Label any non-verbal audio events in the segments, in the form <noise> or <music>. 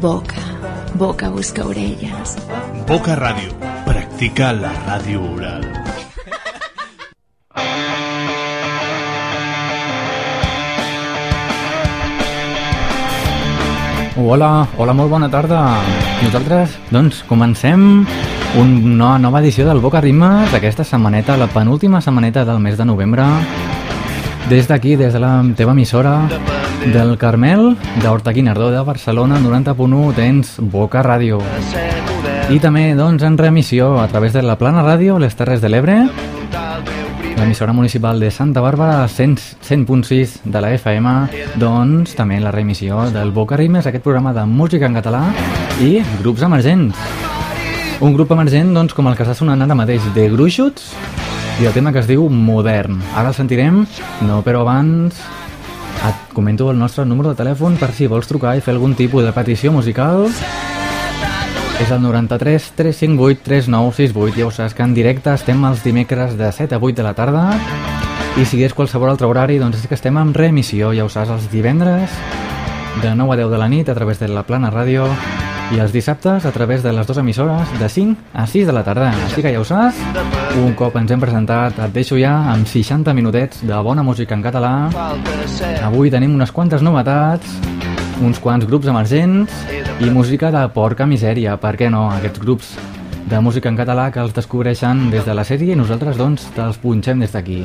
Boca, boca busca orelles. Boca Ràdio. Practica la ràdio oral. Hola, hola, molt bona tarda. Nosaltres, doncs, comencem una nova edició del Boca Rimes, aquesta setmaneta, la penúltima setmaneta del mes de novembre. Des d'aquí, des de la teva emissora, del Carmel, d'Horta Guinardó de Barcelona, 90.1, tens Boca Ràdio. I també, doncs, en reemissió a través de la Plana Ràdio, les Terres de l'Ebre, l'emissora municipal de Santa Bàrbara, 100.6 100 de la FM, doncs també la reemissió del Boca Rimes, aquest programa de música en català i grups emergents. Un grup emergent, doncs, com el que està sonant ara mateix, de Gruixuts, i el tema que es diu Modern. Ara el sentirem, no, però abans et comento el nostre número de telèfon per si vols trucar i fer algun tipus de petició musical. És el 93 358 3968. Ja ho saps que en directe estem els dimecres de 7 a 8 de la tarda i si és qualsevol altre horari, doncs és que estem en reemissió, ja ho saps, els divendres de 9 a 10 de la nit a través de la Plana Ràdio i els dissabtes a través de les dues emissores de 5 a 6 de la tarda. Així que ja ho saps, un cop ens hem presentat et deixo ja amb 60 minutets de bona música en català. Avui tenim unes quantes novetats, uns quants grups emergents i música de porca misèria, per què no, aquests grups de música en català que els descobreixen des de la sèrie i nosaltres doncs te'ls punxem des d'aquí.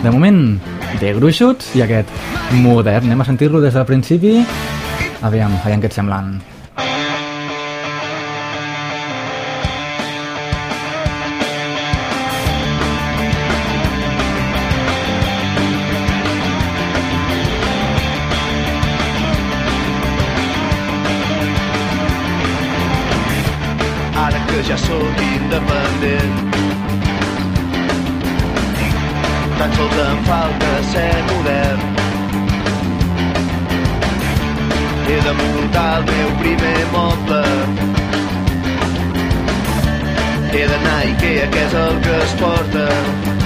De moment, de gruixuts i aquest modern. Anem a sentir-lo des del principi. Aviam, aviam què et semblen. He de muntar el meu primer moble. He d'anar a Ikea, que és el que es porta.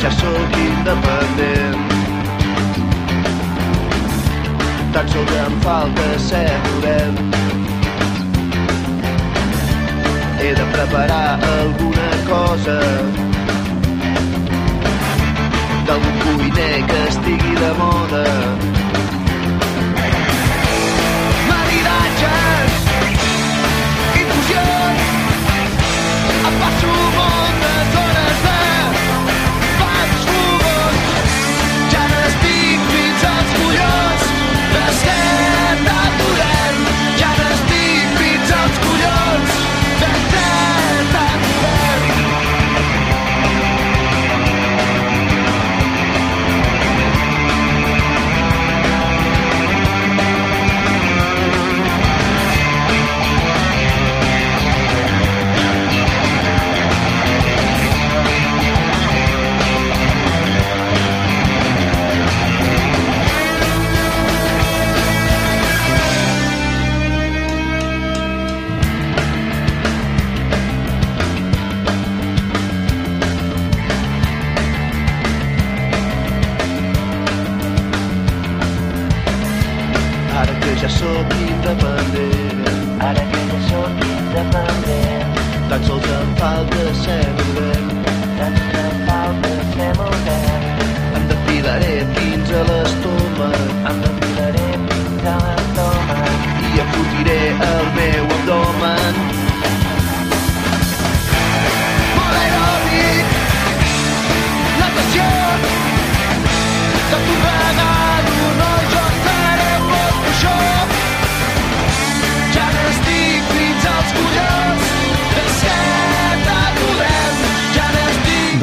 Ja sóc independent tan sols em falta ser modern. He de preparar alguna cosa d'algun cuiner que estigui de moda. Maridatges, infusions, em passo moltes hores de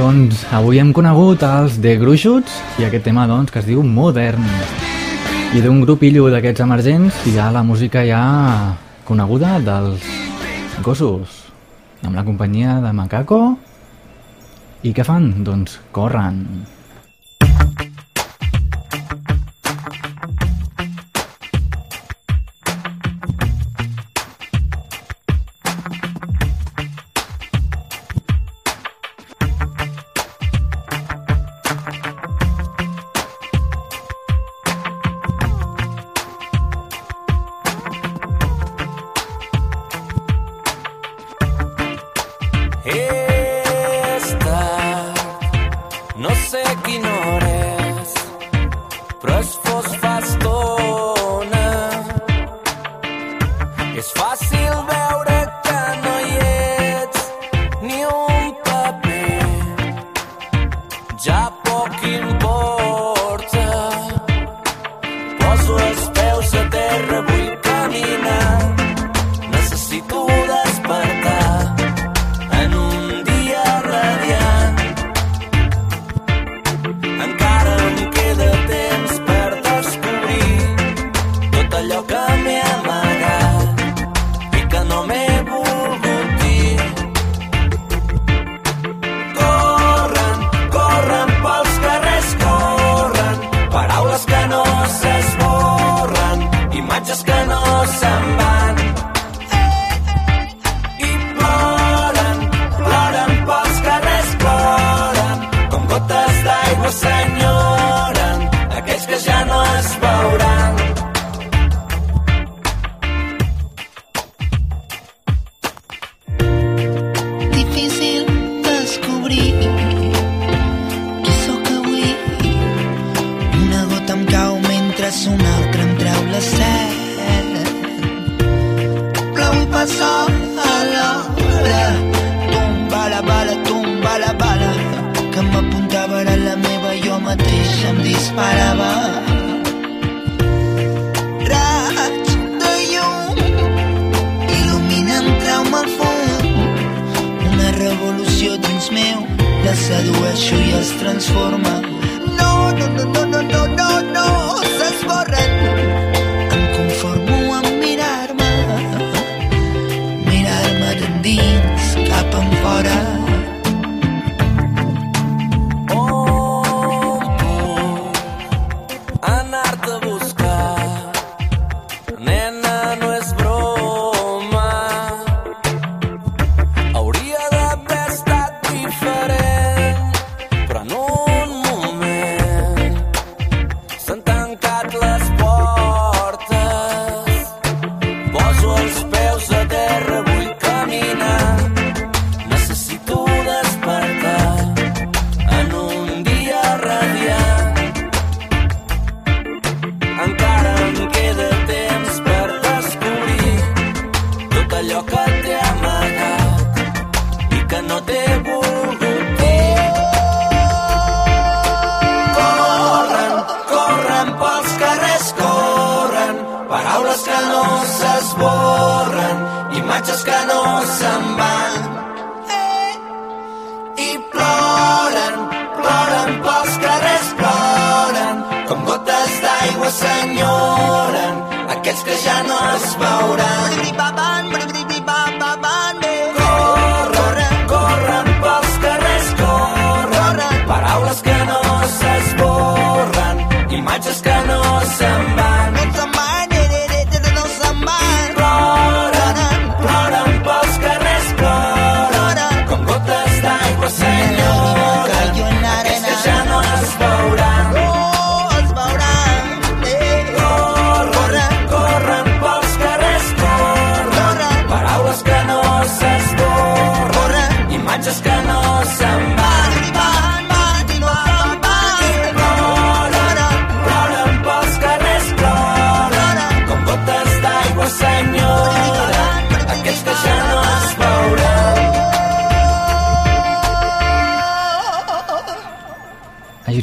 Doncs avui hem conegut els The Gruixuts i aquest tema doncs, que es diu Modern. I d'un grup illo d'aquests emergents hi ha la música ja coneguda dels gossos, amb la companyia de Macaco. I què fan? Doncs corren.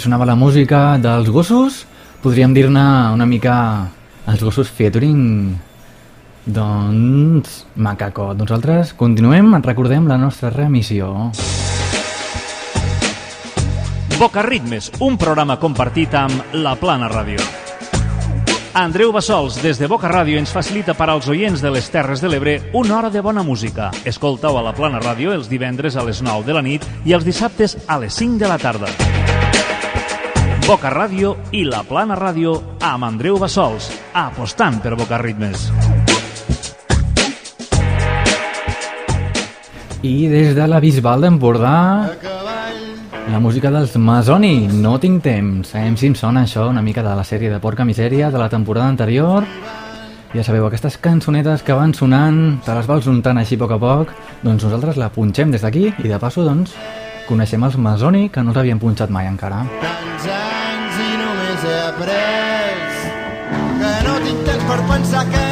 sonava la música dels gossos, podríem dir-ne una mica els gossos featuring doncs, macaco. Doncs Nosaltres continuem, recordem la nostra remissió. Boca Ritmes, un programa compartit amb La Plana Ràdio. Andreu Bassols, des de Boca Ràdio, ens facilita per als oients de les Terres de l'Ebre una hora de bona música. Escoltau a la Plana Ràdio els divendres a les 9 de la nit i els dissabtes a les 5 de la tarda. Boca Ràdio i La Plana Ràdio amb Andreu Bassols, apostant per Boca Ritmes. I des de la Bisbal d'Empordà, la música dels Masoni, No tinc temps. Sabem si em sona això, una mica de la sèrie de Porca Misèria de la temporada anterior. Ja sabeu, aquestes cançonetes que van sonant, te les vols untant així a poc a poc, doncs nosaltres la punxem des d'aquí i de passo, doncs, coneixem els Masoni que no els havien punxat mai encara. tants anys i només he après. Que no tinc temps per pensar, que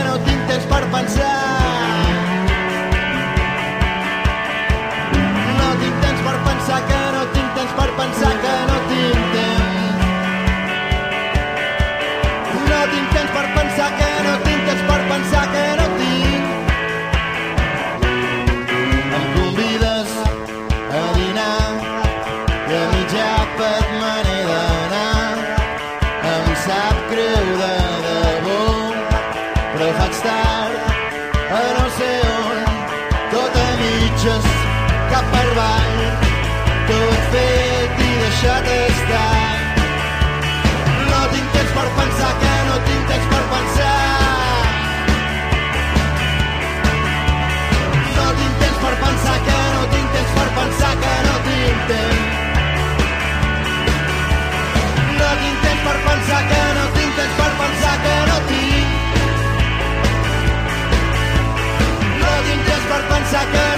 temps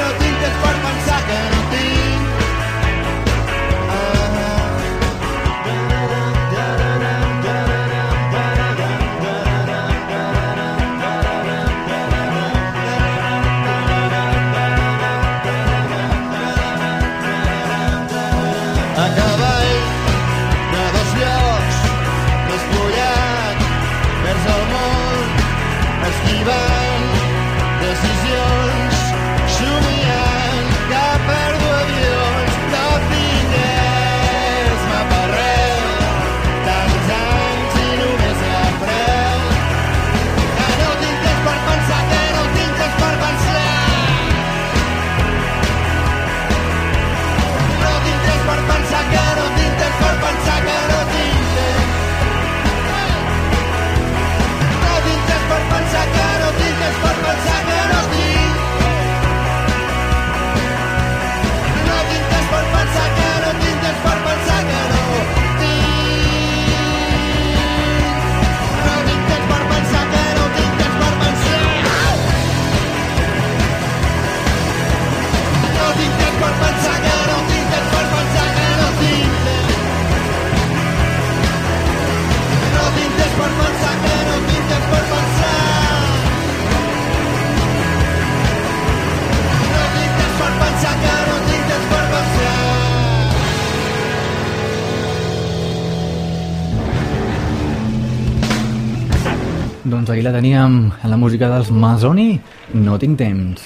Doncs aquí la teníem, en la música dels Masoni, No tinc temps.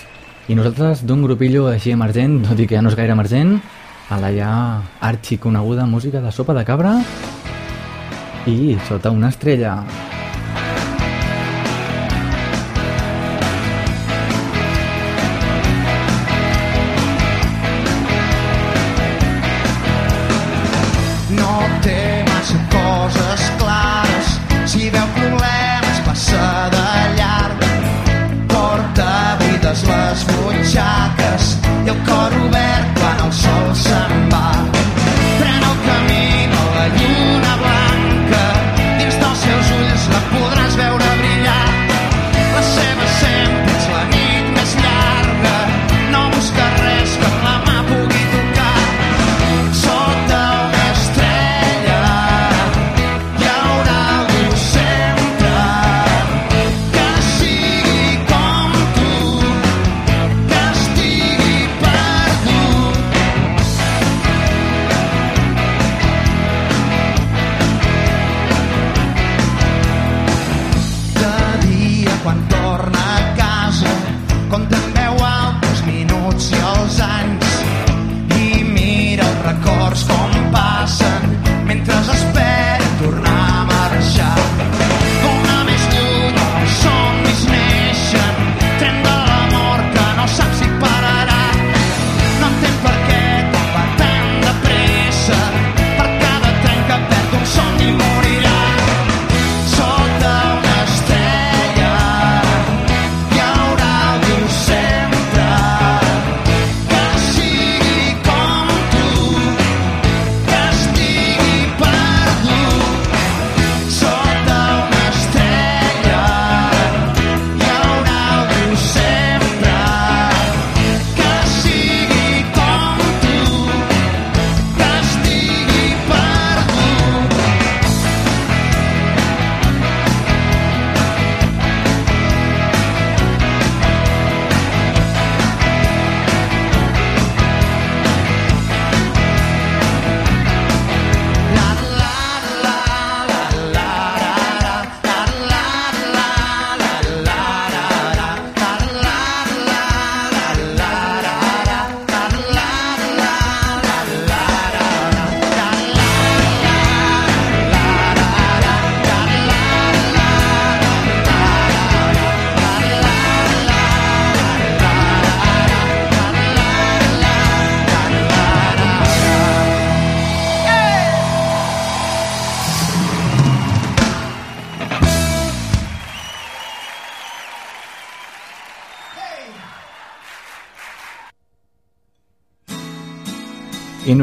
I nosaltres, d'un grupillo així emergent, tot i que ja no és gaire emergent, a la ja arxiconeguda música de sopa de cabra i sota una estrella.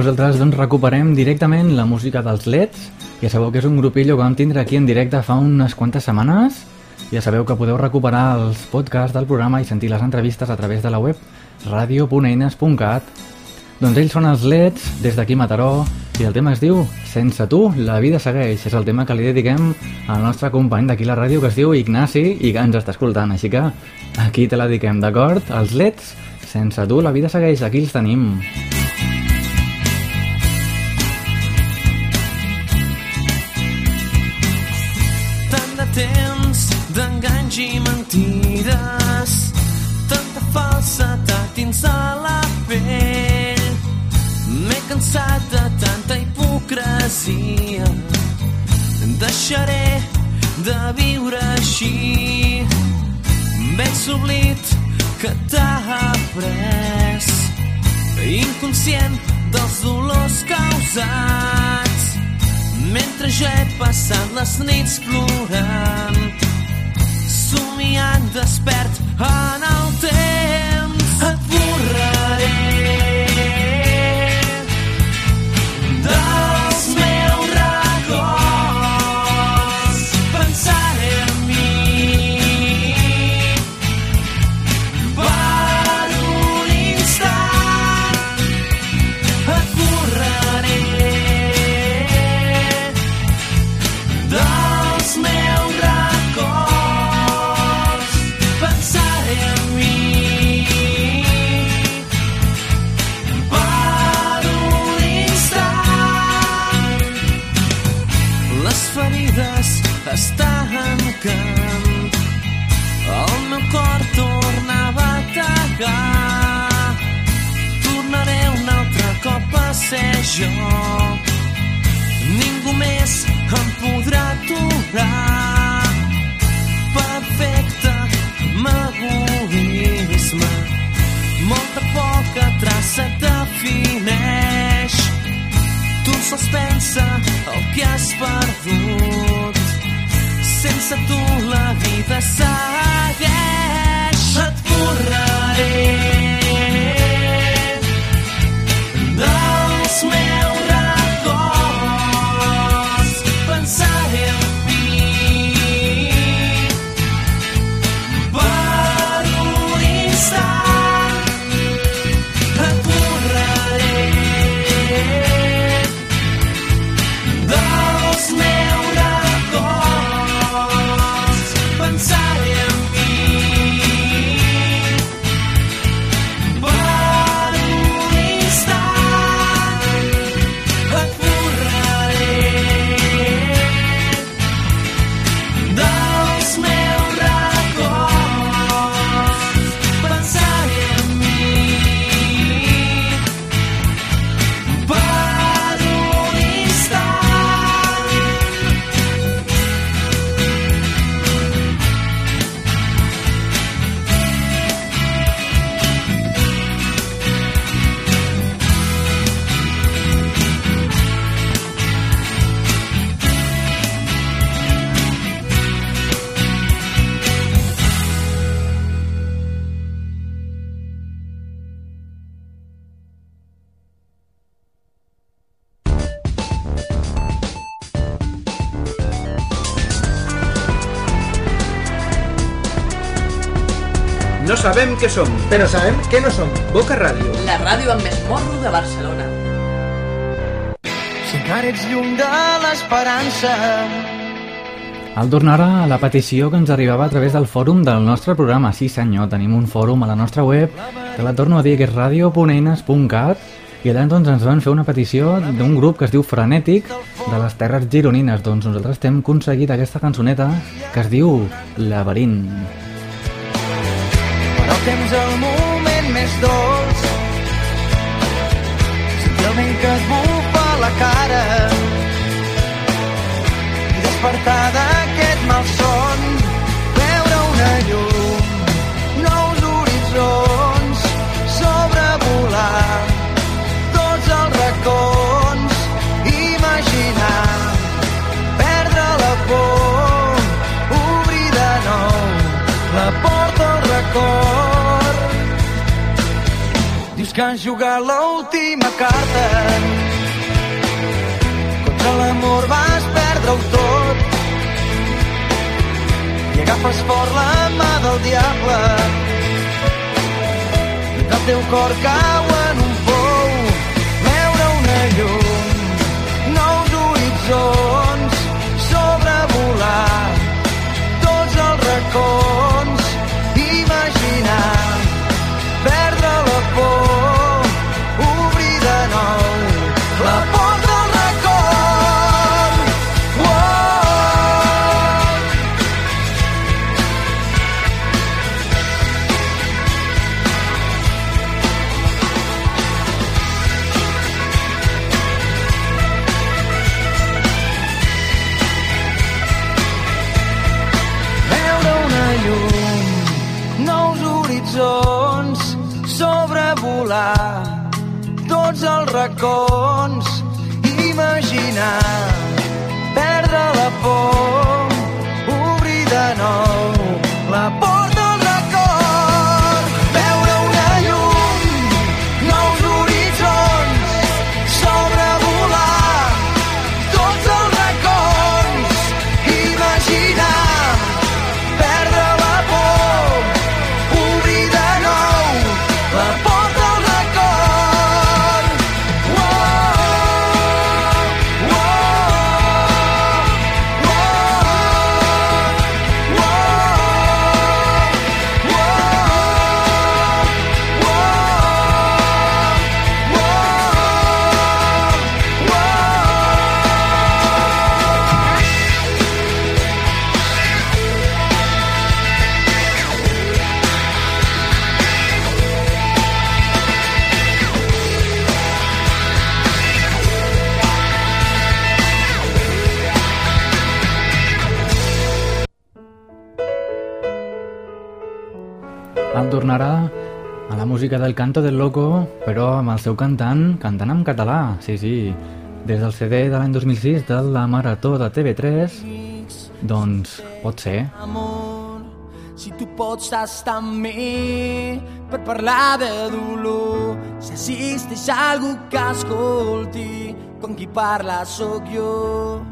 Nosaltres doncs recuperem directament la música dels Leds. Ja sabeu que és un grupillo que vam tindre aquí en directe fa unes quantes setmanes. Ja sabeu que podeu recuperar els podcasts del programa i sentir les entrevistes a través de la web radio.eines.cat Doncs ells són els Leds, des d'aquí Mataró, i el tema es diu Sense tu, la vida segueix. És el tema que li dediquem al nostre company d'aquí la ràdio que es diu Ignasi i que ens està escoltant. Així que aquí te la dediquem, d'acord? Els Leds, Sense tu, la vida segueix. Aquí els tenim. tant mentides. Tanta falsetat dins de la pell. M'he cansat de tanta hipocresia. Deixaré de viure així. Veig l'oblit que t'ha pres inconscient dels dolors causats. Mentre jo he passat les nits plorant somiant despert en sabem què som, però sabem què no som. Boca Ràdio. La ràdio amb més morro de Barcelona. Si encara ets lluny de l'esperança El tornarà a la petició que ens arribava a través del fòrum del nostre programa. Sí senyor, tenim un fòrum a la nostra web, que la torno a dir, que és radio.eines.cat, i allà doncs, ens van fer una petició d'un grup que es diu Frenètic, de les Terres Gironines. Doncs nosaltres t'hem aconseguit aquesta cançoneta que es diu Laberint. Però tens el moment més dolç. Sentir el vent que et bufa la cara. I despertar d'aquest malson veure una llum nous horitzons sobrevolar tots els racons imaginar perdre la por obrir de nou la porta al record que jugar l'última carta. Contra l'amor vas perdre-ho tot i agafes fort la mà del diable. Del teu cor cau en un pou, veure una llum, nous horitzons, sobrevolar tots els racons, racons, imaginar, perdre la por, Canto del Loco, però amb el seu cantant, cantant en català, sí, sí. Des del CD de l'any 2006 de la Marató de TV3, doncs pot ser. amor, si tu pots estar amb mi per parlar de dolor, si existeix algú que escolti com qui parla sóc jo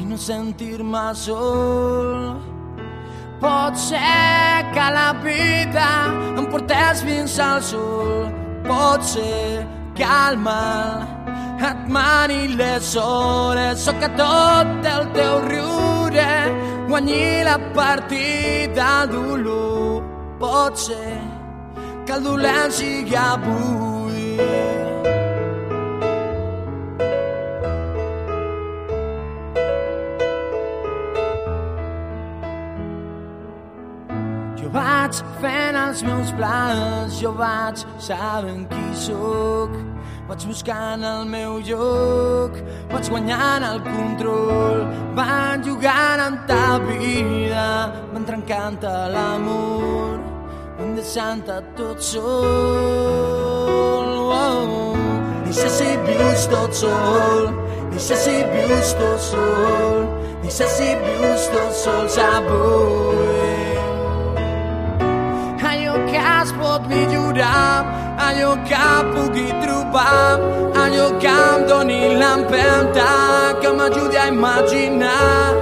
i no sentir-me sol. Pot ser que la vida em portés fins al sol, pot ser que el mal et mani les hores o que tot el teu riure guanyi la partida al dolor. Pot ser que el dolent sigui avui. Vaig fent els meus plans, jo vaig sabent qui sóc, vaig buscant el meu lloc, vaig guanyant el control, van jugant amb ta vida, van trencant l'amor, van deixant-te tot sol. Oh, sé si vius tot sol, sé si vius tot sol, sé si vius tot sols avui pot millorar, allò que pugui trobar, allò que em doni l'empenta, que m'ajudi a imaginar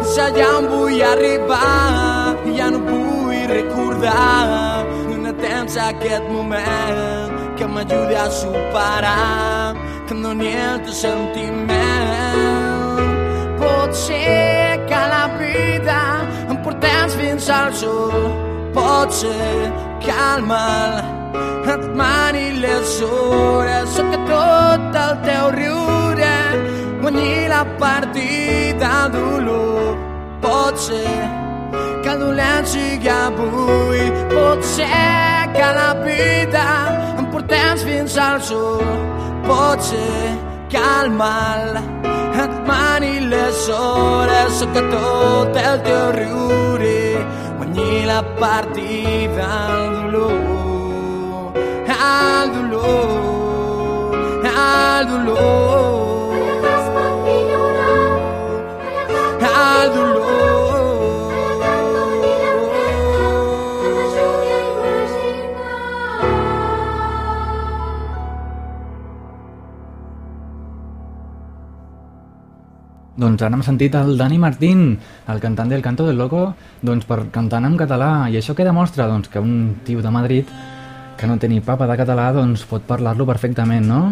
és allà on vull arribar, ja no vull recordar, no temps aquest moment que m'ajudi a superar, que em doni el teu sentiment. Pot ser que la vida em portés fins al sol, pot ser que el mal et mani les hores o que tot el teu riure guanyi la partida al dolor. Pot ser que el dolent sigui avui, pot ser que la vida em portés fins al sol, pot ser que el mal et mani les hores o que tot el teu riure guanyi la partida al dolor, al dolor, al dolor, al dolor. Doncs ara hem sentit el Dani Martín, el cantant del Canto del Loco, doncs per cantant en català. I això què demostra? Doncs que un tio de Madrid que no té ni papa de català doncs pot parlar-lo perfectament, no?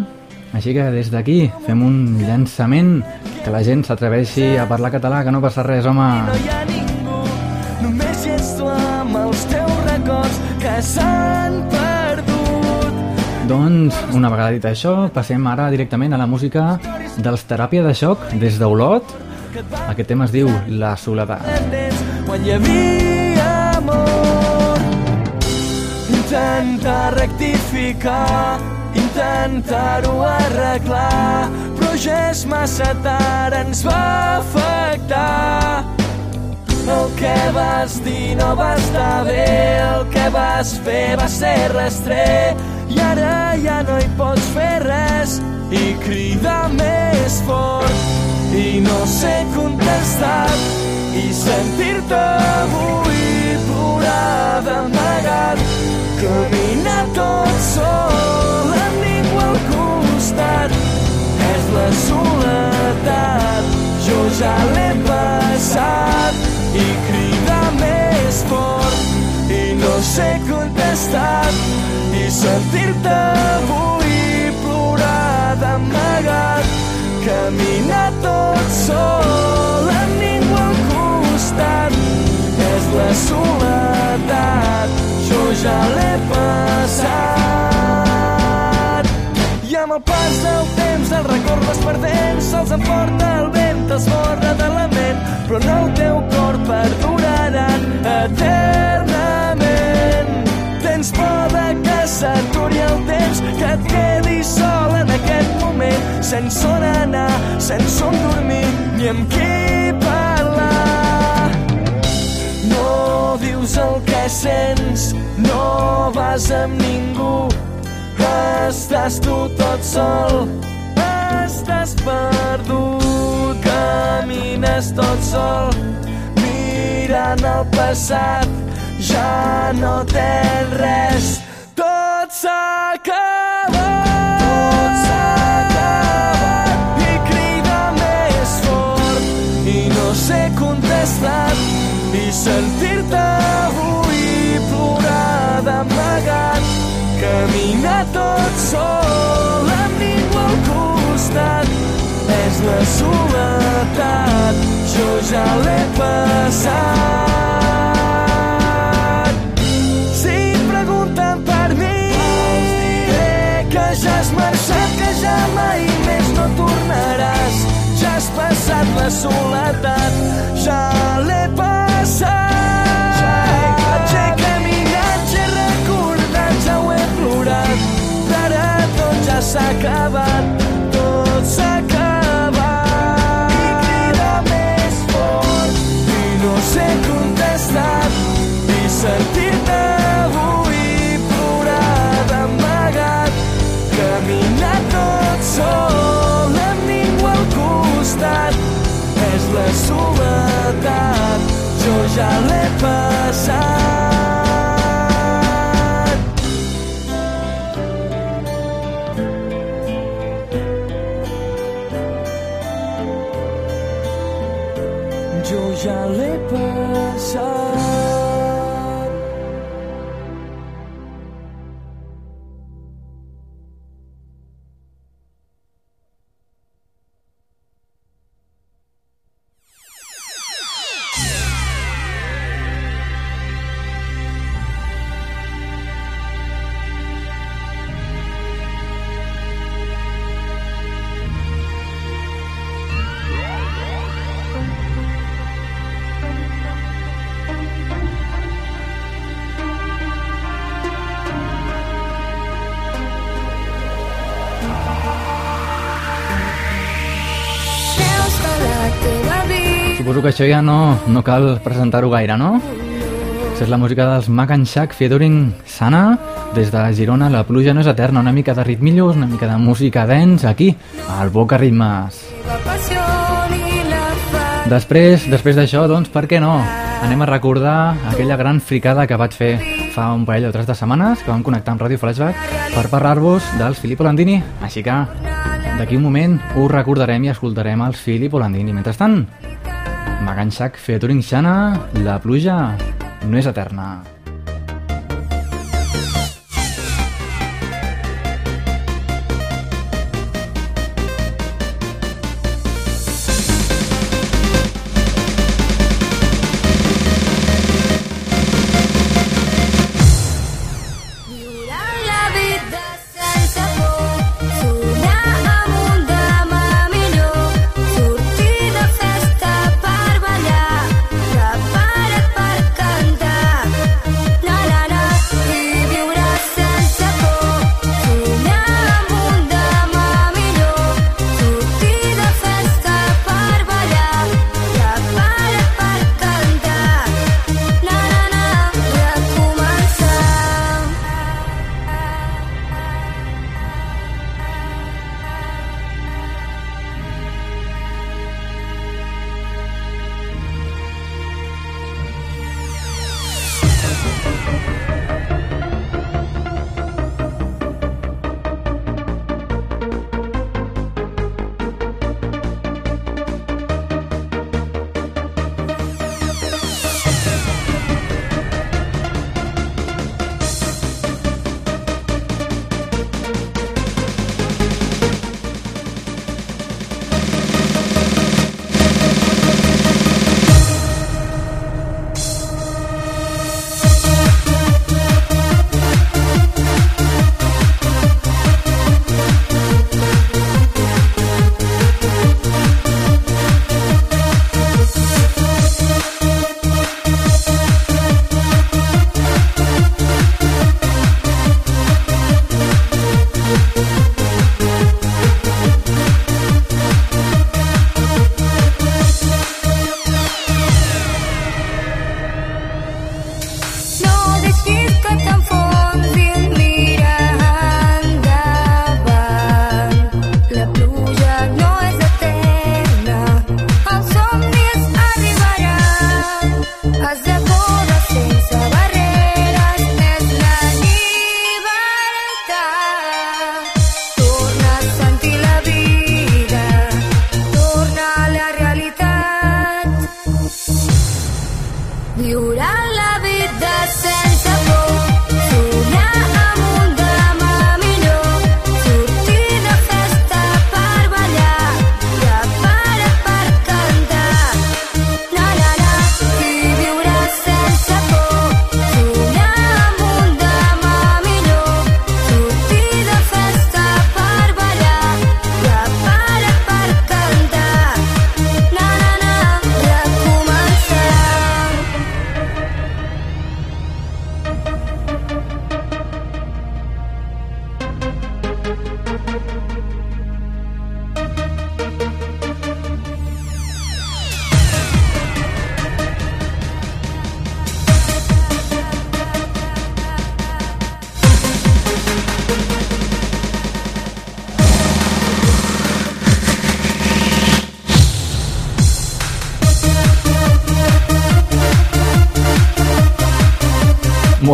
Així que des d'aquí fem un llançament que la gent s'atreveixi a parlar català, que no passa res, home. No hi ha ningú, només hi ets tu amb els teus records que s'han perdut. Doncs, una vegada dit això, passem ara directament a la música dels Teràpia de Xoc des d'Olot. Aquest tema es diu La Soledat. Quan hi havia amor Intenta rectificar Intentar-ho arreglar Però ja és massa tard Ens va afectar el que vas dir no va estar bé, el que vas fer va ser rastrer i ara ja no hi pots fer res. I cridar més fort. I no sé contestar. I sentir-te avui plorar d'amagat caminar tot sol amb ningú al costat. És la soledat. Jo ja l'he passat. I cridar més fort sé contestar i sentir-te avui plorar d'amagat caminar tot sol amb ningú al costat és la soledat jo ja l'he passat i amb el pas del temps el record vas perdent sols em porta el vent t'esborra de la ment però no el teu cor perduraran eternament. Tens por de que s'aturi el temps que et quedis sol en aquest moment sense on anar, sense on dormir ni amb qui parlar? No dius el que sents, no vas amb ningú, estàs tu tot sol, estàs perdut, camines tot sol, mirant el passat, ja no tens res, tot s'ha acabat. Tot s'ha acabat. I crida més fort. I no sé contestar. I sentir-te avui caminar tot sol amb ningú al costat és la soledat jo ja l'he passat. Si pregunten per mi diré que ja has marxat que ja mai més no tornaràs. Ja has passat la soledat ja l'he passat acabat tot s'ha acabat i crida més fort i no sé contestar i sentir-te avui plorar d'amagat caminar tot sol amb ningú al costat és la soledat. Jo ja l'he passat Suposo que això ja no, no cal presentar-ho gaire, no? Aquesta és la música dels Mac and Shack featuring Sana des de Girona. La pluja no és eterna, una mica de ritmillos, una mica de música dance aquí, al Boca Ritmes. Després, després d'això, doncs, per què no? Anem a recordar aquella gran fricada que vaig fer fa un parell o tres de setmanes, que vam connectar amb Ràdio Flashback per parlar-vos dels Filippo Landini. Així que D'aquí un moment us recordarem i escoltarem els Filip Olandini. Mentrestant, Maganxac featuring Xana, la pluja no és eterna.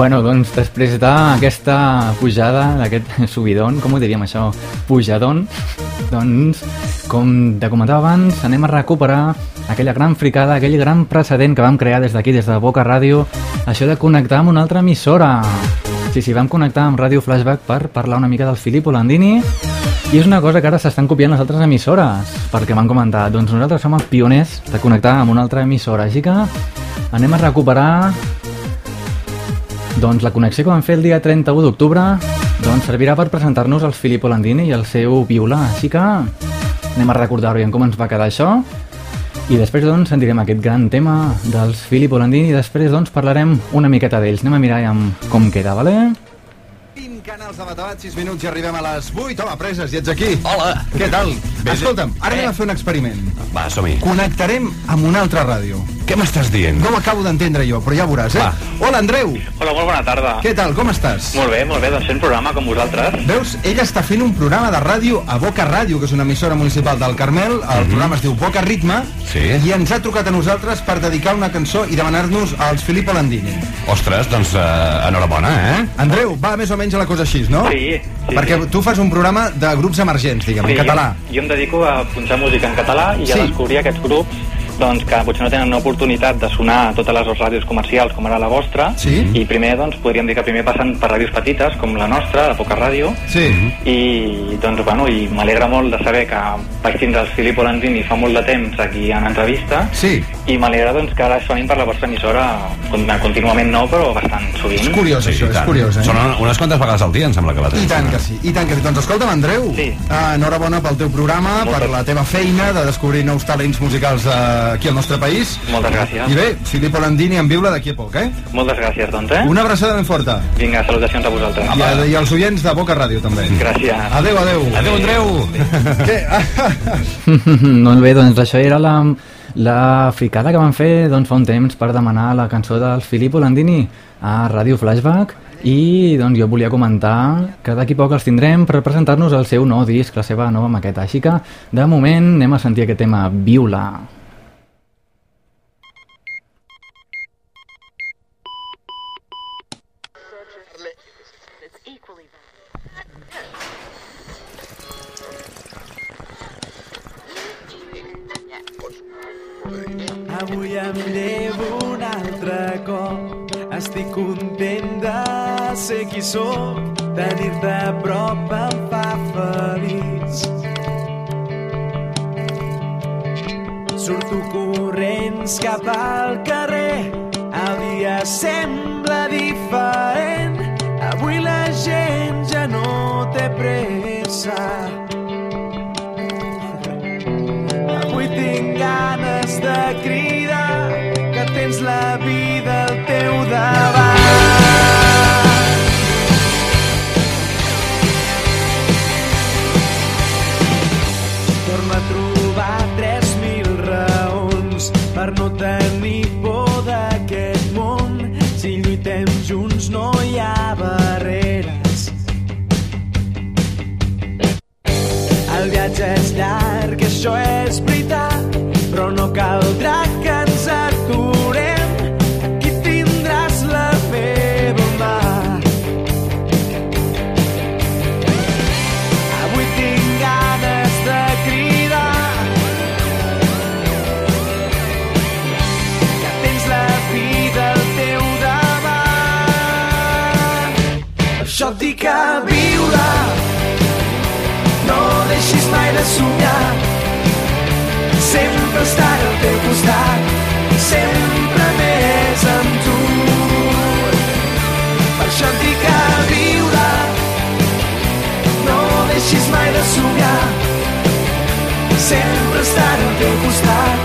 Bueno, doncs després d'aquesta pujada, d'aquest <laughs> subidon, com ho diríem això? Pujadon, doncs, com te comentava abans, anem a recuperar aquella gran fricada, aquell gran precedent que vam crear des d'aquí, des de Boca Ràdio, això de connectar amb una altra emissora. Sí, sí, vam connectar amb Ràdio Flashback per parlar una mica del Filippo Landini i és una cosa que ara s'estan copiant les altres emissores, perquè m'han comentat, doncs nosaltres som els pioners de connectar amb una altra emissora, així que anem a recuperar doncs la connexió que vam fer el dia 31 d'octubre doncs servirà per presentar-nos el Filippo Landini i el seu violà, així que anem a recordar-ho i en com ens va quedar això. I després doncs sentirem aquest gran tema dels Filippo Landini i després doncs parlarem una miqueta d'ells, anem a mirar com queda, vale? Canals de Batabat, 6 minuts i arribem a les 8. Home, preses, i ets aquí. Hola. Què tal? Bé, Escolta'm, ara eh? anem a fer un experiment. Va, som-hi. Connectarem amb una altra ràdio. Què m'estàs dient? No ho acabo d'entendre jo, però ja veuràs, eh? Va. Hola, Andreu. Hola, molt bona tarda. Què tal, com estàs? Molt bé, molt bé, doncs fent programa com vosaltres. Veus, ell està fent un programa de ràdio a Boca Ràdio, que és una emissora municipal del Carmel. El programa es diu Boca Ritme. Sí. I ens ha trucat a nosaltres per dedicar una cançó i demanar-nos als Filippo Landini. Ostres, doncs uh, enhorabona, eh? Andreu, va més o menys a la cosa cosa així, no? Sí, sí, Perquè sí. tu fas un programa de grups emergents, diguem, en català. Jo, jo em dedico a punxar música en català i Sí. a descobrir aquests grups doncs, que potser no tenen una oportunitat de sonar a totes les ràdios comercials com ara la vostra Sí. i primer doncs, podríem dir que primer passen per ràdios petites com la nostra, la Poca Ràdio Sí. i doncs bueno, i m'alegra molt de saber que vaig tindre el Filippo Landini fa molt de temps aquí en entrevista Sí. i m'alegra doncs, que ara sonin per la vostra emissora con- contínuament no, però bastant sovint. És curiós, això, és curiós, eh? Són unes quantes vegades al dia, em sembla que la I tens. tant que sí, i tant que sí. Doncs escolta'm, Andreu, Sí. uh, enhorabona pel teu programa, per la teva feina de descobrir nous talents musicals uh, aquí al nostre país. Moltes gràcies. I bé, Filippo Landini en viure d'aquí a poc, eh? Moltes gràcies, doncs, eh? Una abraçada ben forta. Vinga, salutacions a vosaltres. I, a, I als oients de Boca Ràdio, també. Gràcies. Adéu, adéu. Adéu, Andreu. <laughs> Què? <laughs> doncs bé, doncs això era la, la fricada que van fer doncs, fa un temps per demanar la cançó del Filippo Landini a Ràdio Flashback i doncs jo volia comentar que d'aquí poc els tindrem per presentar-nos el seu nou disc, la seva nova maqueta. Així que, de moment, anem a sentir aquest tema Viula. Avui em llevo un altre cop. Estic content de ser qui sóc. Tenir-te a prop em fa feliç. Surto corrents cap al carrer. El dia sembla diferent. Avui la gent ja no té pressa. Això és veritat, però no caldrà que ens aturem. Aquí tindràs la meva mà. Avui tinc ganes de cridar que tens la vida al teu davant. Per això et dic que viure no deixis mai de somiar. Sempre estar al teu costat, sempre més amb tu. Per això et dic que viure no deixis mai de somiar. Sempre estar al teu costat,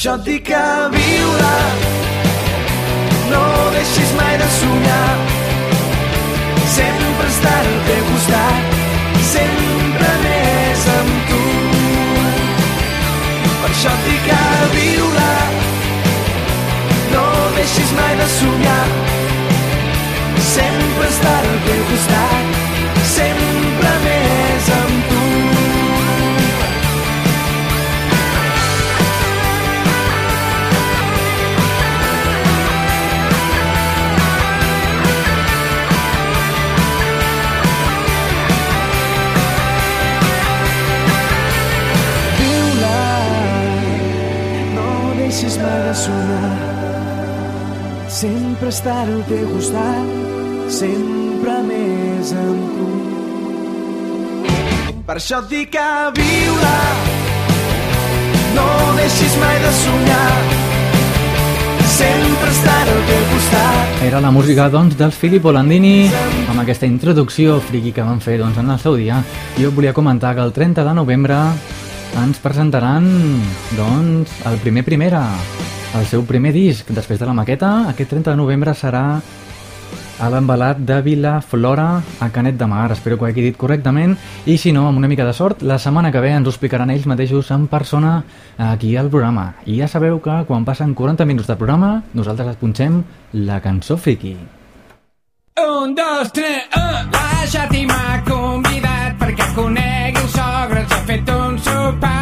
això et dic que viure no deixis mai de somiar. Sempre estar al teu costat, sempre més amb tu. Per això et dic que viure no deixis mai de somiar. Sempre estar al teu costat, sempre de sonar. Sempre estar al teu costat, sempre més amb tu. Per això et dic que viure, no deixis mai de somiar. Sempre estar al teu costat, Era la música, doncs, dels Filippo Landini amb aquesta introducció friki que van fer doncs, en el seu dia. Jo volia comentar que el 30 de novembre ens presentaran, doncs, el primer primera, el seu primer disc. Després de la maqueta, aquest 30 de novembre serà a l'embalat de Vilaflora a Canet de Mar. Espero que ho hagi dit correctament. I si no, amb una mica de sort, la setmana que ve ens ho explicaran ells mateixos en persona aquí al programa. I ja sabeu que quan passen 40 minuts de programa, nosaltres es punxem la cançó friki. Un, dos, tres, un. La Xati m'ha convidat perquè conegui el sogre, ens ha fet un sopar.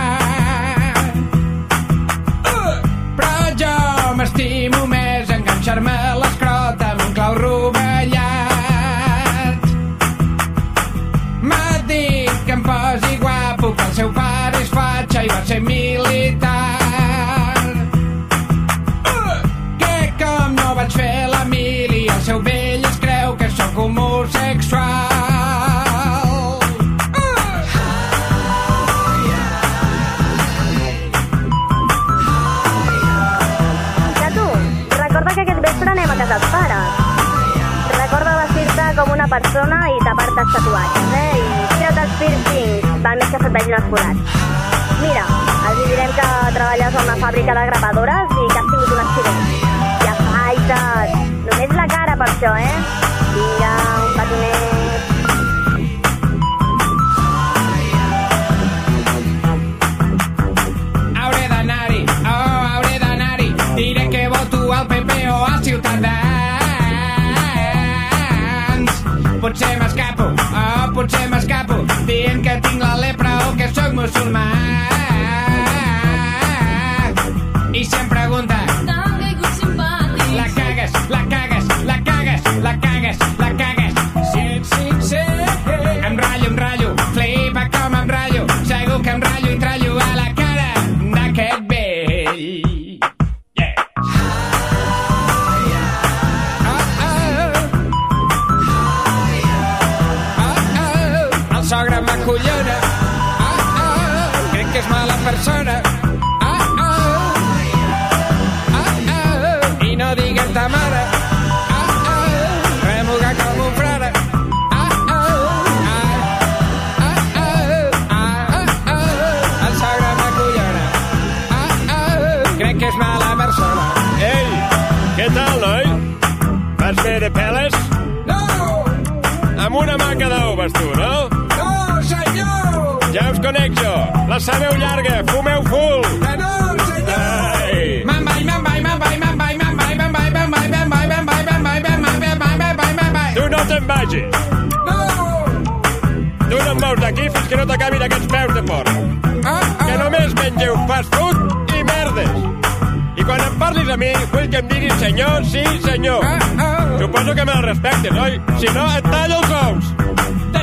Fatxa i va ser militar. Que com no vaig fer la mili, el seu vell es creu que sóc homosexual. Persona i tapar-te els tatuatges, eh? I treure els piercings, val més que se't vegin els forats. Mira, els direm que treballes a una fàbrica de gravadores i que has tingut un accident. I afaites, només la cara per això, eh? Vinga, un d'anar-hi, oh, que al o. Potser m'escapo, oh, potser m'escapo, dient que tinc la lepra much on my vas tu, no? No, senyor! Ja us conec jo. La sabeu llarga, fumeu full. Que no, senyor! Ai. Me'n vaig, me'n vaig, me'n vaig, me'n vaig, me'n vaig, me'n vaig, me'n vaig, me'n vaig, me'n vaig, me'n vaig, me'n vaig, me'n vaig, me'n vaig, me'n vaig. Tu no te'n vagis. No! Tu no em veus d'aquí fins que no t'acabin aquests peus de porc. Que només mengeu fast food i merdes. I quan em parlis a mi, vull que em diguis senyor, sí, senyor. Suposo que me la respectes, oi? Si no, et tallo els ous.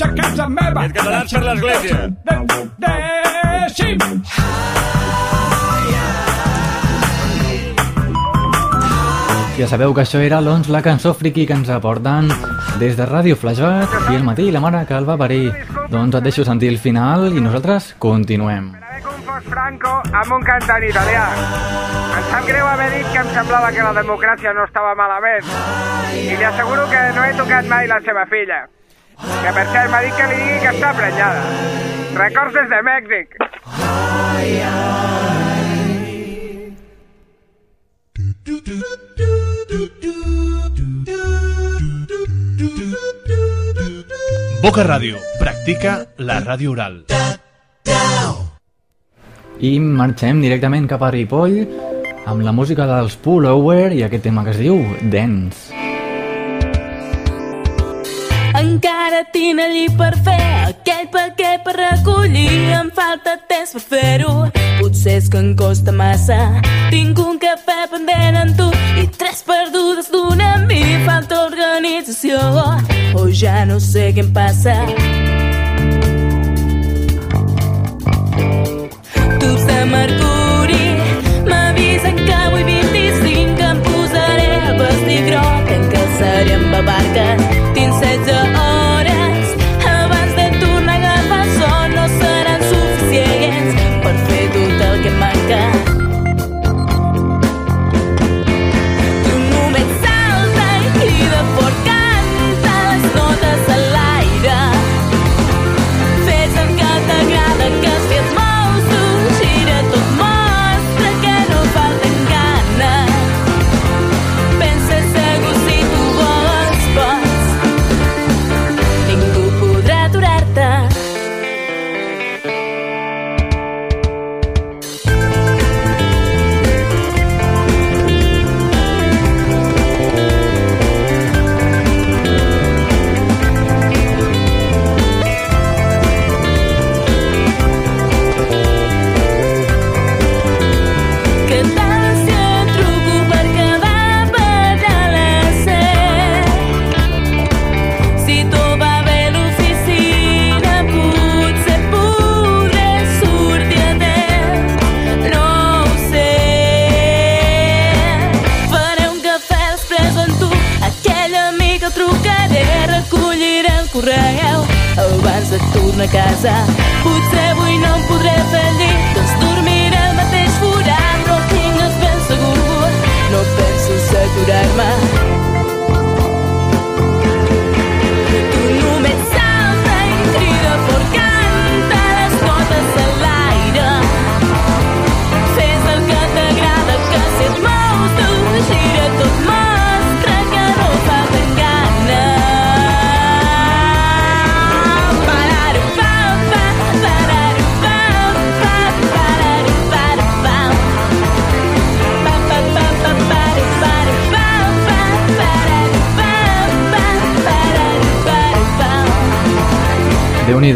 vaig a casa meva. I et per l'església. De- Deixi'm. Ja sabeu que això era doncs, la cançó friki que ens aporten des de Ràdio Flashback i el matí la mare que el va parir. Doncs et deixo sentir el final i nosaltres continuem. Fos Franco amb un cantant italià. Em sap greu haver dit que em semblava que la democràcia no estava malament. I li asseguro que no he tocat mai la seva filla. Que per cert m'ha dit que li digui que està prenyada. Records des de Mèxic. Boca Ràdio. Practica la ràdio oral. I marxem directament cap a Ripoll amb la música dels Pullover i aquest tema que es diu Dance. Encara tinc allí per fer aquell paquet per recollir. Em falta temps per fer-ho. Potser és que em costa massa. Tinc un cafè pendent amb tu i tres perdudes d'una a mi. Falta organització. O ja no sé què em passa. Tubs de mercuri Sărim pe barcă, tinsă de o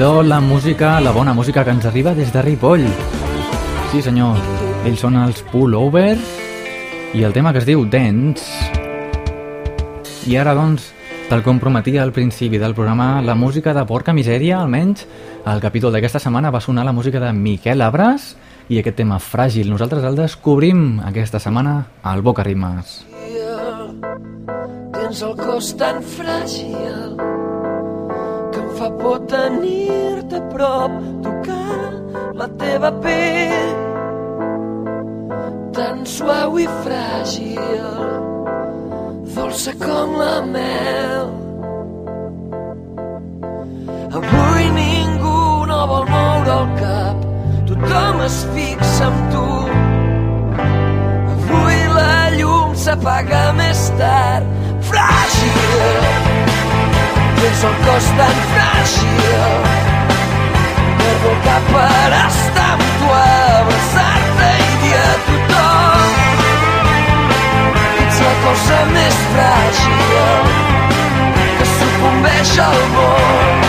Déu-n'hi-do la música, la bona música que ens arriba des de Ripoll. Sí senyor, ells són els Pullover i el tema que es diu Dance. I ara doncs, tal com prometia al principi del programa, la música de Porca Misèria, almenys, al capítol d'aquesta setmana va sonar la música de Miquel Abras i aquest tema fràgil. Nosaltres el descobrim aquesta setmana al Boca Rimes. Tens el cos tan fràgil fa por tenir-te a prop, tocar la teva pell tan suau i fràgil, dolça com la mel. Avui ningú no vol moure el cap, tothom es fixa en tu. Avui la llum s'apaga més tard, fràgil. Tens el cos tan fràgil, perdo el cap per estar amb tu, abraçar-te i dir a tothom ets la cosa més fràgil que sucumbeix al món.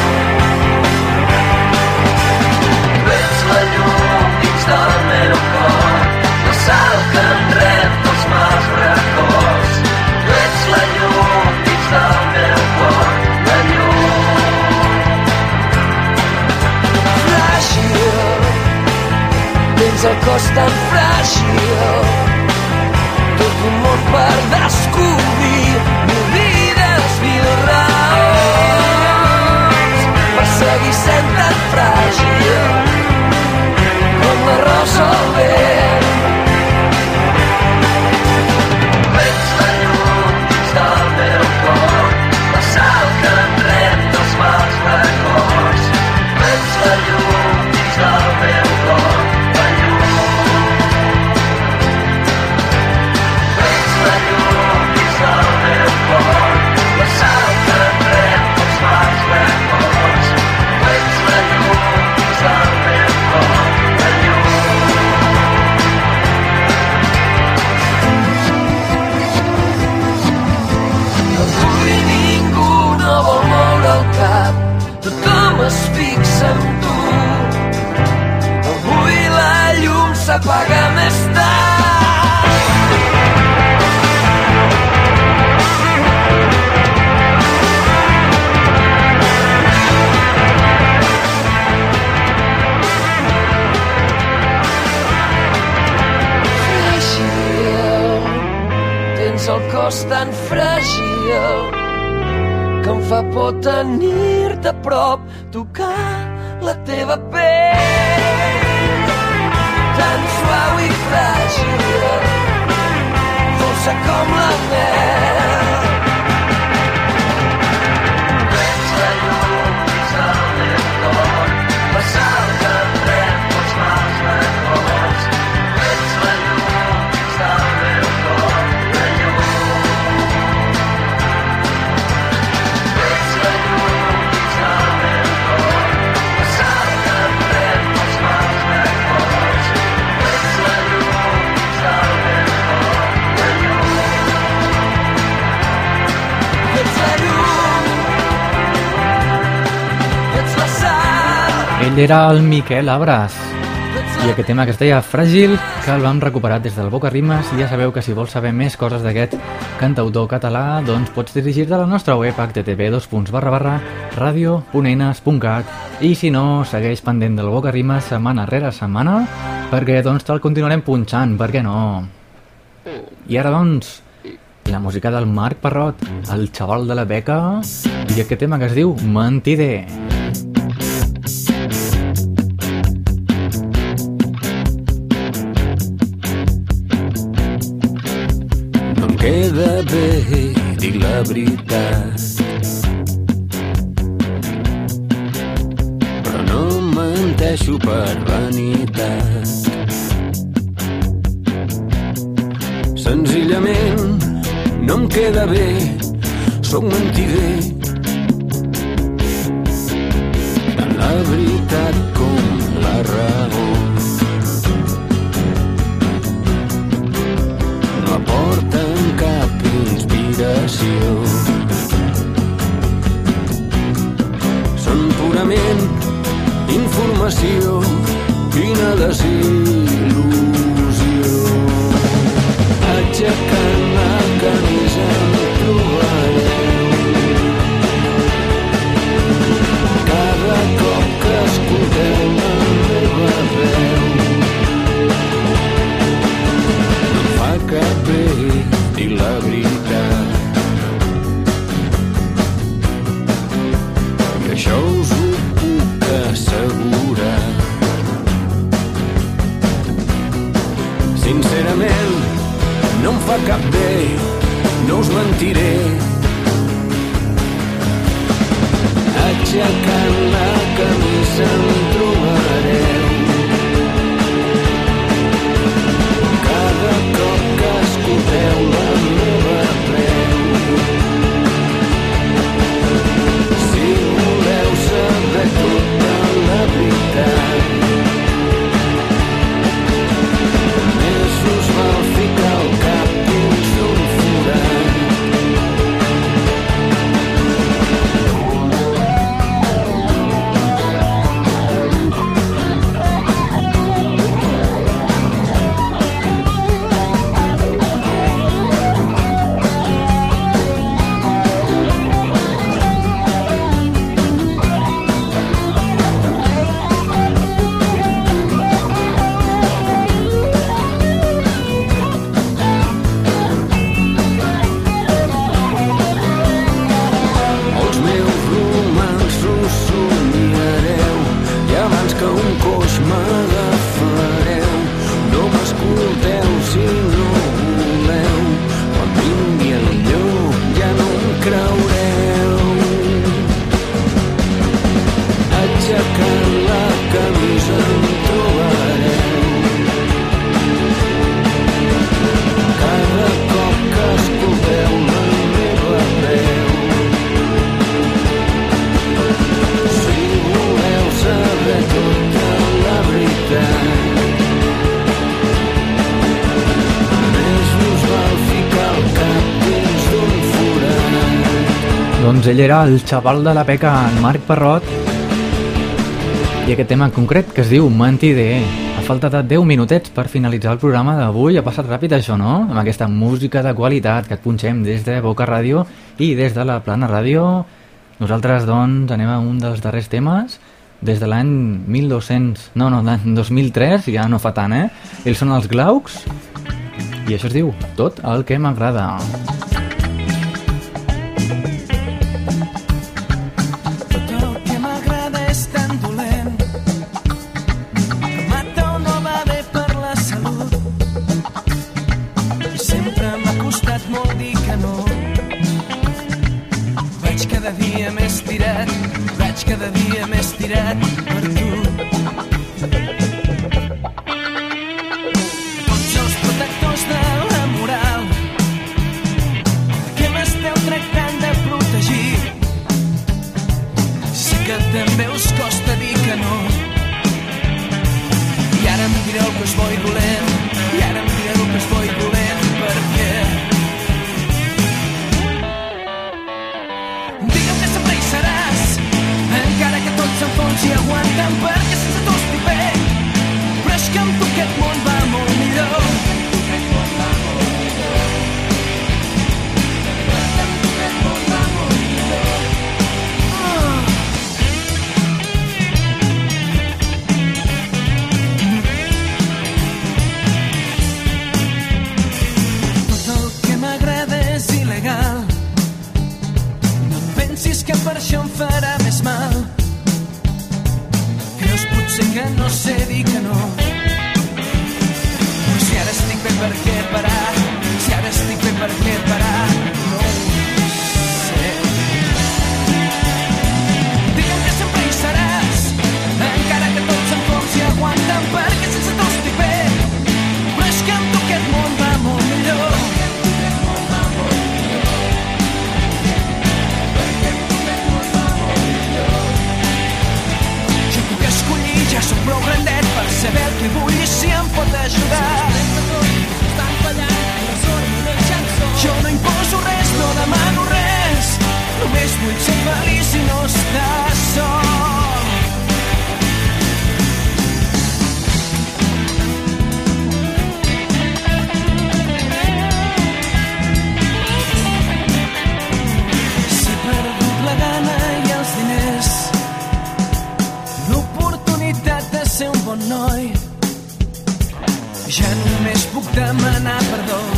Tu ets la llum dins del meu cor, la sal que em rep el cos tan fràgil, tot un món per descobrir, mil vides, mil raons, per seguir sent tan fràgil com la rosa al vent. Llum s'apaga més tens el cos tan fràgil que em fa por tenir-te a prop, tocar Ell era el Miquel Abras i aquest tema que es deia Fràgil, que el vam recuperar des del Boca Rimes i ja sabeu que si vols saber més coses d'aquest cantautor català, doncs pots dirigir-te a la nostra web http://radio.eines.cat i si no, segueix pendent del Boca Rimes setmana rere setmana perquè doncs te'l continuarem punxant, per què no? I ara doncs, la música del Marc Parrot, el xaval de la beca i aquest tema que es diu Mentider. Bé dir la veritat. Però no menteixo per vanitat. Senzillament no em queda bé, sóc mentider. Tant la veritat Doncs ell era el xaval de la peca, en Marc Parrot, i aquest tema en concret que es diu Mentider. A falta de 10 minutets per finalitzar el programa d'avui, ha passat ràpid això, no? Amb aquesta música de qualitat que et punxem des de Boca Ràdio i des de la Plana Ràdio. Nosaltres, doncs, anem a un dels darrers temes des de l'any 1200... No, no, l'any 2003, ja no fa tant, eh? Ells són els Glaucs i això es diu Tot el que m'agrada. Tot sé que no se diga no. Vull ser feliç i no estar sol. Si perdut la gana i els diners, l'oportunitat de ser un bon noi, ja només puc demanar perdó.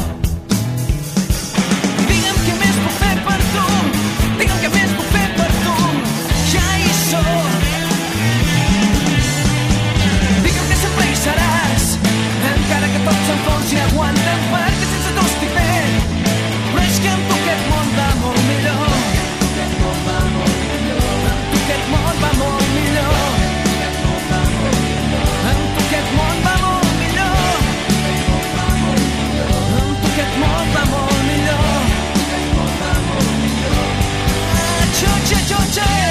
your child.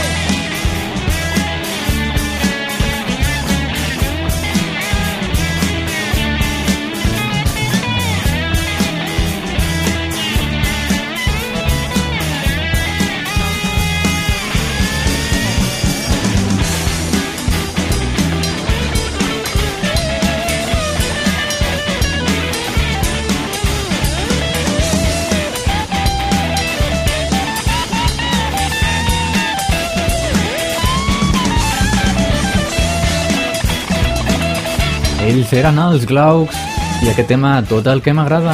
Ells eren els Glaucs i aquest tema, tot el que m'agrada.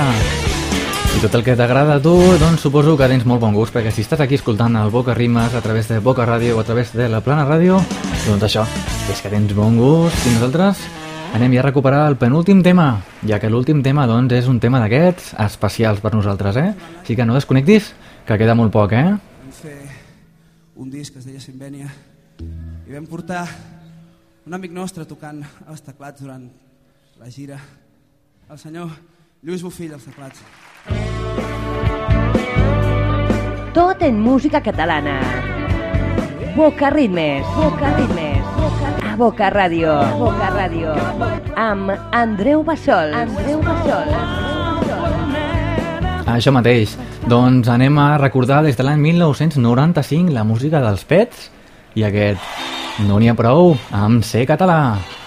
I tot el que t'agrada a tu, doncs suposo que tens molt bon gust, perquè si estàs aquí escoltant el Boca Rimes a través de Boca Ràdio o a través de la Plana Ràdio, doncs això, és que tens bon gust i nosaltres anem ja a recuperar el penúltim tema, ja que l'últim tema, doncs, és un tema d'aquests especials per nosaltres, eh? Així que no desconnectis, que queda molt poc, eh? Vam fer un disc que es deia Simbènia i vam portar un amic nostre tocant els teclats durant la gira, el senyor Lluís Bofill als teclats. Tot en música catalana. Boca Ritmes. Boca Ritmes. A Boca Ràdio. Boca Ràdio. Amb Andreu Bassol. Andreu Bassol. Això mateix. Doncs anem a recordar des de l'any 1995 la música dels Pets i aquest No n'hi ha prou amb ser català.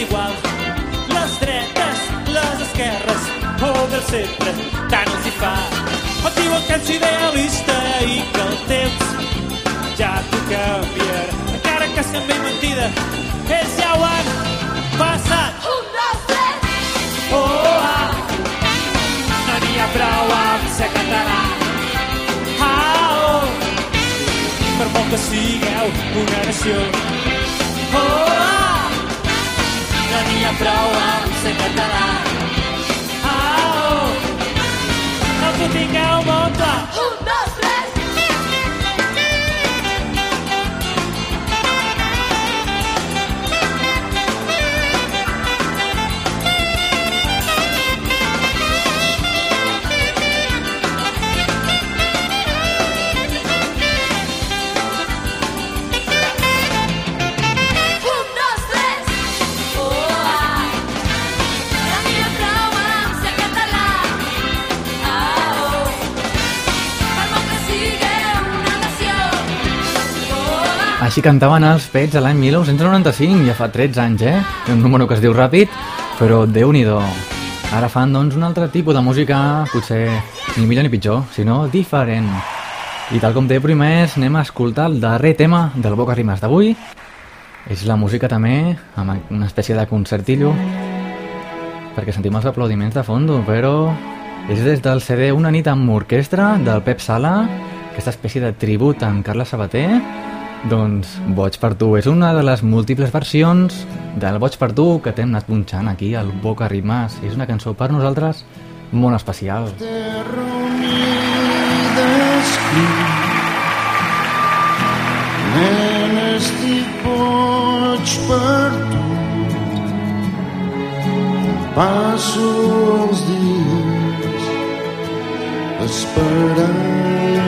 Igual. Les dretes, les esquerres o del centre, tant els hi fa. Et diuen que ets idealista i que el temps ja t'ho canviarà. Encara que sembli mentida, ells ja ho han passat. Un, dos, tres. Oh, ah. No n'hi ha prou amb ser català. Ah, oh. Per molt que sigueu una nació. Oh, ah. No n'hi ha prou amb ser català. Ah, oh. No t'ho tingueu molt clar. Un, dos, Així cantaven els Pets a l'any 1995, ja fa 13 anys, eh? Un número que es diu ràpid, però déu nhi Ara fan, doncs, un altre tipus de música, potser ni millor ni pitjor, sinó diferent. I tal com té promès, anem a escoltar el darrer tema del Boca Rimes d'avui. És la música també, amb una espècie de concertillo, perquè sentim els aplaudiments de fondo, però és des del CD Una nit amb orquestra del Pep Sala, aquesta espècie de tribut amb Carla Sabater, doncs Boig per tu és una de les múltiples versions del Boig per tu que t'hem anat punxant aquí al Boca Rimas. És una cançó per nosaltres molt especial. Nen, estic boig per tu. Passo els dies esperant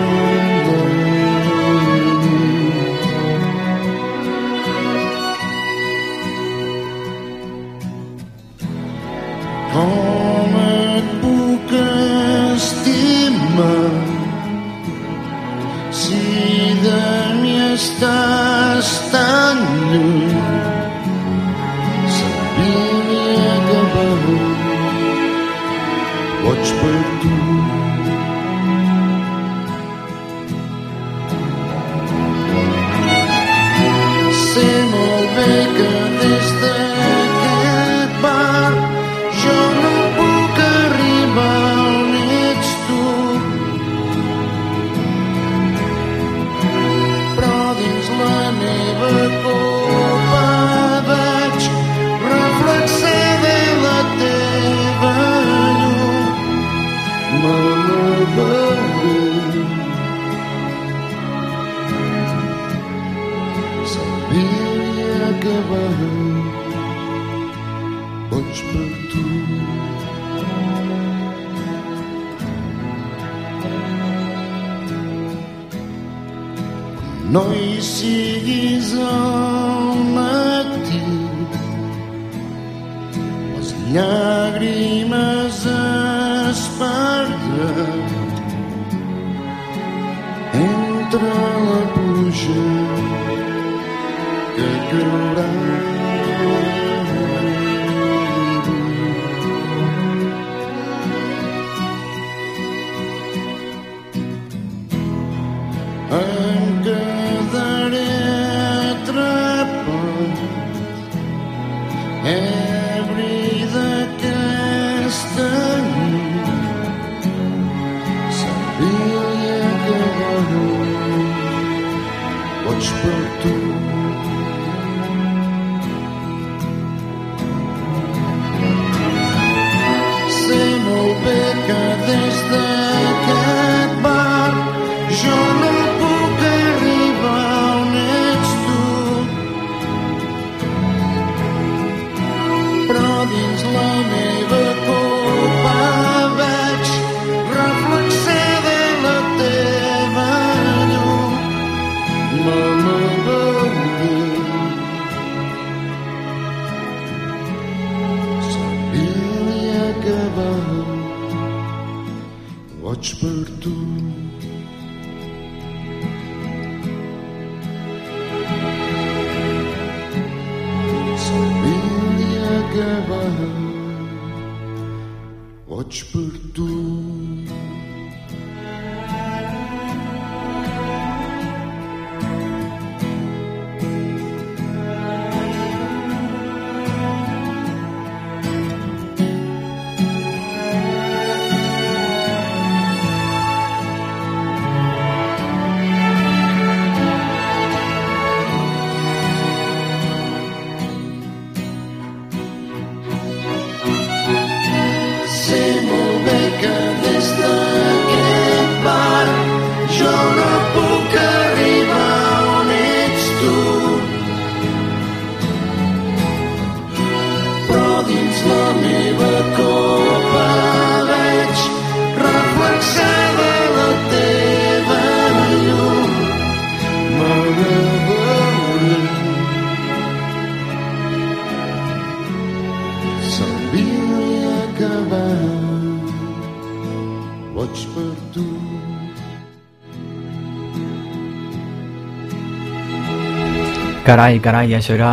Carai, carai, això era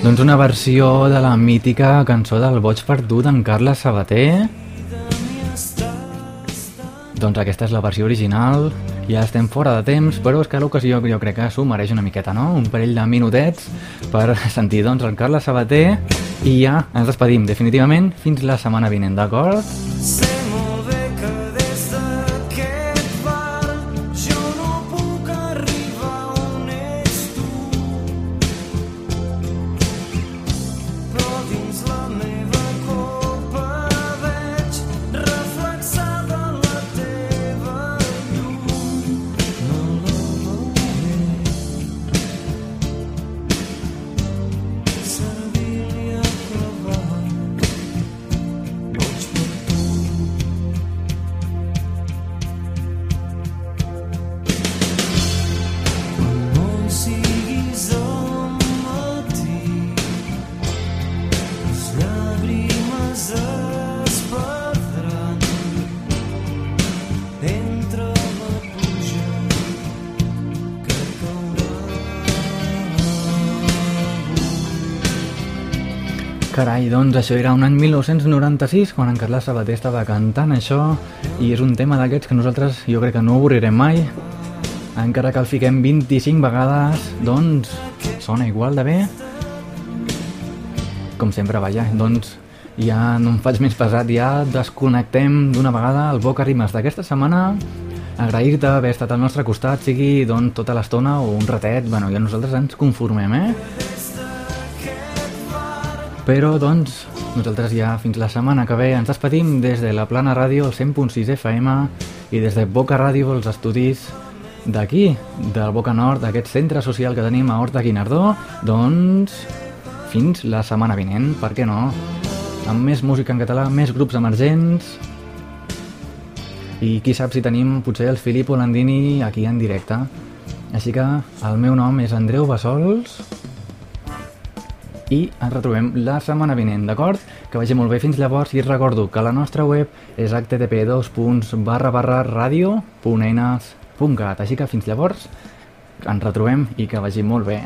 doncs una versió de la mítica cançó del Boig Perdut en Carles Sabater. Doncs aquesta és la versió original, ja estem fora de temps, però és que l'ocasió jo crec que s'ho mereix una miqueta, no? Un parell de minutets per <laughs> sentir doncs el Carles Sabater i ja ens despedim definitivament fins la setmana vinent, d'acord? Carai, doncs això era un any 1996 quan en Carles Sabater estava cantant això i és un tema d'aquests que nosaltres jo crec que no avorrirem mai. Encara que el fiquem 25 vegades doncs sona igual de bé. Com sempre, vaja, doncs ja no em faig més pesat, ja desconnectem d'una vegada el Boca Rimes d'aquesta setmana. Agrair-te haver estat al nostre costat sigui doncs tota l'estona o un ratet, bueno, ja nosaltres ens conformem, eh? Però, doncs, nosaltres ja fins la setmana que ve ens despedim des de la Plana Ràdio, el 100.6 FM, i des de Boca Ràdio, els estudis d'aquí, del Boca Nord, d'aquest centre social que tenim a Horta Guinardó, doncs, fins la setmana vinent, per què no? Amb més música en català, més grups emergents, i qui sap si tenim potser el Filippo Landini aquí en directe. Així que el meu nom és Andreu Bassols, i ens retrobem la setmana vinent, d'acord? Que vagi molt bé fins llavors i recordo que la nostra web és http://radio.eines.cat així que fins llavors ens retrobem i que vagi molt bé.